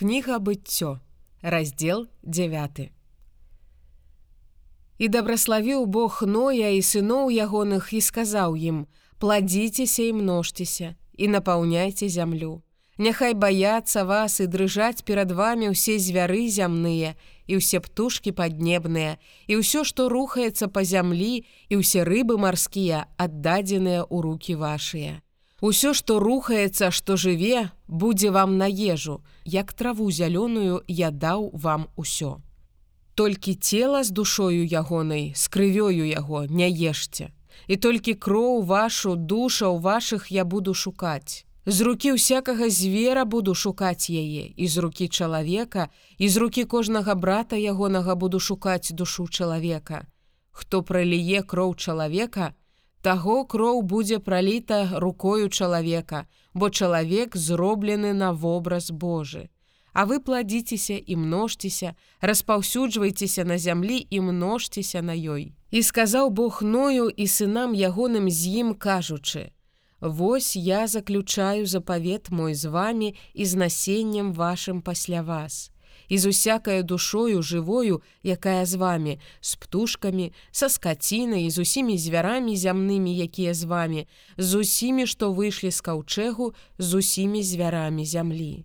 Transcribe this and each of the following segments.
Кніга быццё, раздзел 9. І дабраславіў Бог Ноя і сыноў ягоных і сказаў ім: Пладзіцеся і множцеся і напаўняйце зямлю. Няхай баяцца вас і дрыжаць перад вамі ўсе звяры зямныя і ўсе птушкі паднебныя і ўсё, што рухаецца па зямлі і ўсе рыбы марскія аддадзеныя ў руки вашыя. Усё, што рухаецца, што жыве, будзе вам на ежу, як траву зялёную я даў вам усё. Толькі цела з душою ягонай, з крывёю яго не ешце. І толькі кроў вашу душа ў вашых я буду шукаць. З рукі ўсякага звера буду шукаць яе, і з рукі чалавека, і з рукі кожнага брата ягонага буду шукаць душу чалавека. Хто праліе кроў чалавека, таго кроў будзе праліта рукою чалавека, бо чалавек зроблены на вобраз Божы. А вы пладзіцеся і множцеся, распаўсюджвайцеся на зямлі і множцеся на ёй. І сказаў Бог ною і сынам ягоным з ім кажучы: Вось я заключаю запавет мой з вами і з насеннем вашым пасля вас і з усякаю душою жывою, якая з вами, з птушкамі, са скацінай, з усімі звярамі зямнымі, якія з вами, з усімі, што выйшлі з каўчэгу, з усімі звярамі зямлі.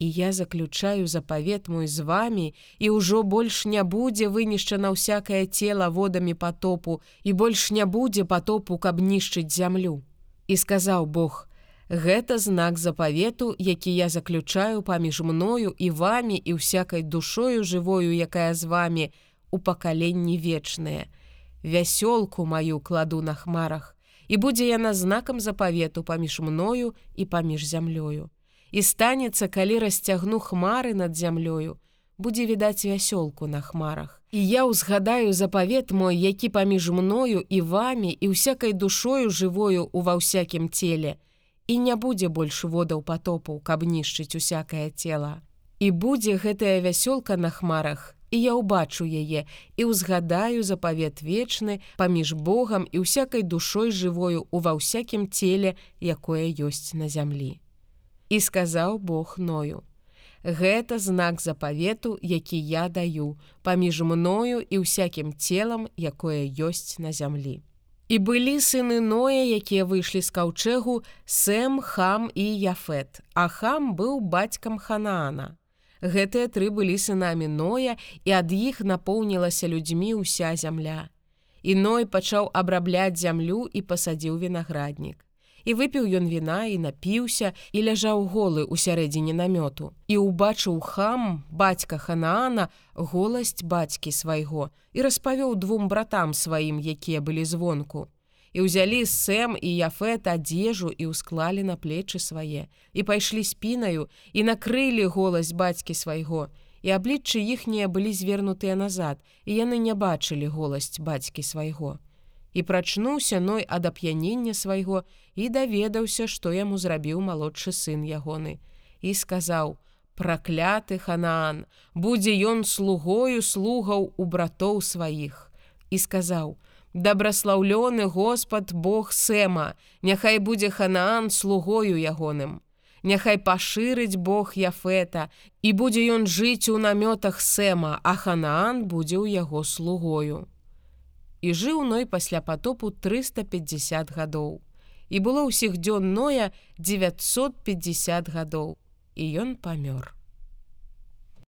І я заключаю запавет мой з вами, і ўжо больш не будзе вынішчана ўсякае цела водамі потопу, і больш не будзе потопу, каб нішчыць зямлю. І сказаў Бог: Гэта знак запавету, які я заключаю паміж мною і вами і всякай душою жывою, якая з вами у пакаленні вечнае. Вясёлку маю кладу на хмарах, і будзе яна знакам запавету паміж мною і паміж зямлёю. І станецца, калі расцягну хмары над зямлёю, будзе відаць вясёлку на хмарах. І я ўзгадаю запавет мой, які паміж мною і вами і всякай душою жывою ува ўсякім целе, і не будзе больш водаў потопу, каб нішчыць усякае цела. І будзе гэтая вясёлка на хмарах, і я ўбачу яе і ўзгадаю запавет вечны паміж Богам і всякай душой жывою ува ўсякім целе, якое ёсць на зямлі. І сказаў Бог ною: Гэта знак запавету, які я даю паміж мною і ўсякім целам, якое ёсць на зямлі. І былі сыны ноя, якія выйшлі з каўчэгу сэм хам і яфет, а хам быў бацькам ханаана. Гэтыя тры былі сынамі ноя і ад іх напоўнілася людзьмі ўся зямля. І ной пачаў абрабляць зямлю і пасадзіў вінаграднік і выпіў ён віна і напіўся і ляжаў голы ў сярэдзіне намёту. І ўбачыў хам бацька ханаана голасць бацькі свайго і распавёў двум братам сваім якія былі звонку. І ўзялі сэм і яфет адзежу і ўсклалі на плечы свае. І пайшлі спінаю і накрылі голасць бацькі свайго. І абліччы іхнія былі звернутыя назад і яны не бачылі голасць бацькі свайго і прачнуўся ной ад ап'янення свайго і даведаўся, што яму зрабіў малодшы сын ягоны. І сказаў: пракляты ханаан, будзе ён слугою слугаў у братоў сваіх. І сказаў: Дабраслаўлёны Господ Бог Сэма, Няхай будзе ханаан слугою ягоным. Няхай пашырыць Бог Яфета, і будзе ён жыць у намётах Сэма, а ханаан будзе ў яго слугою і жыў ной пасля потопу 350 гадоў. І было ўсіх дзён ноя 950 гадоў, і ён памёр.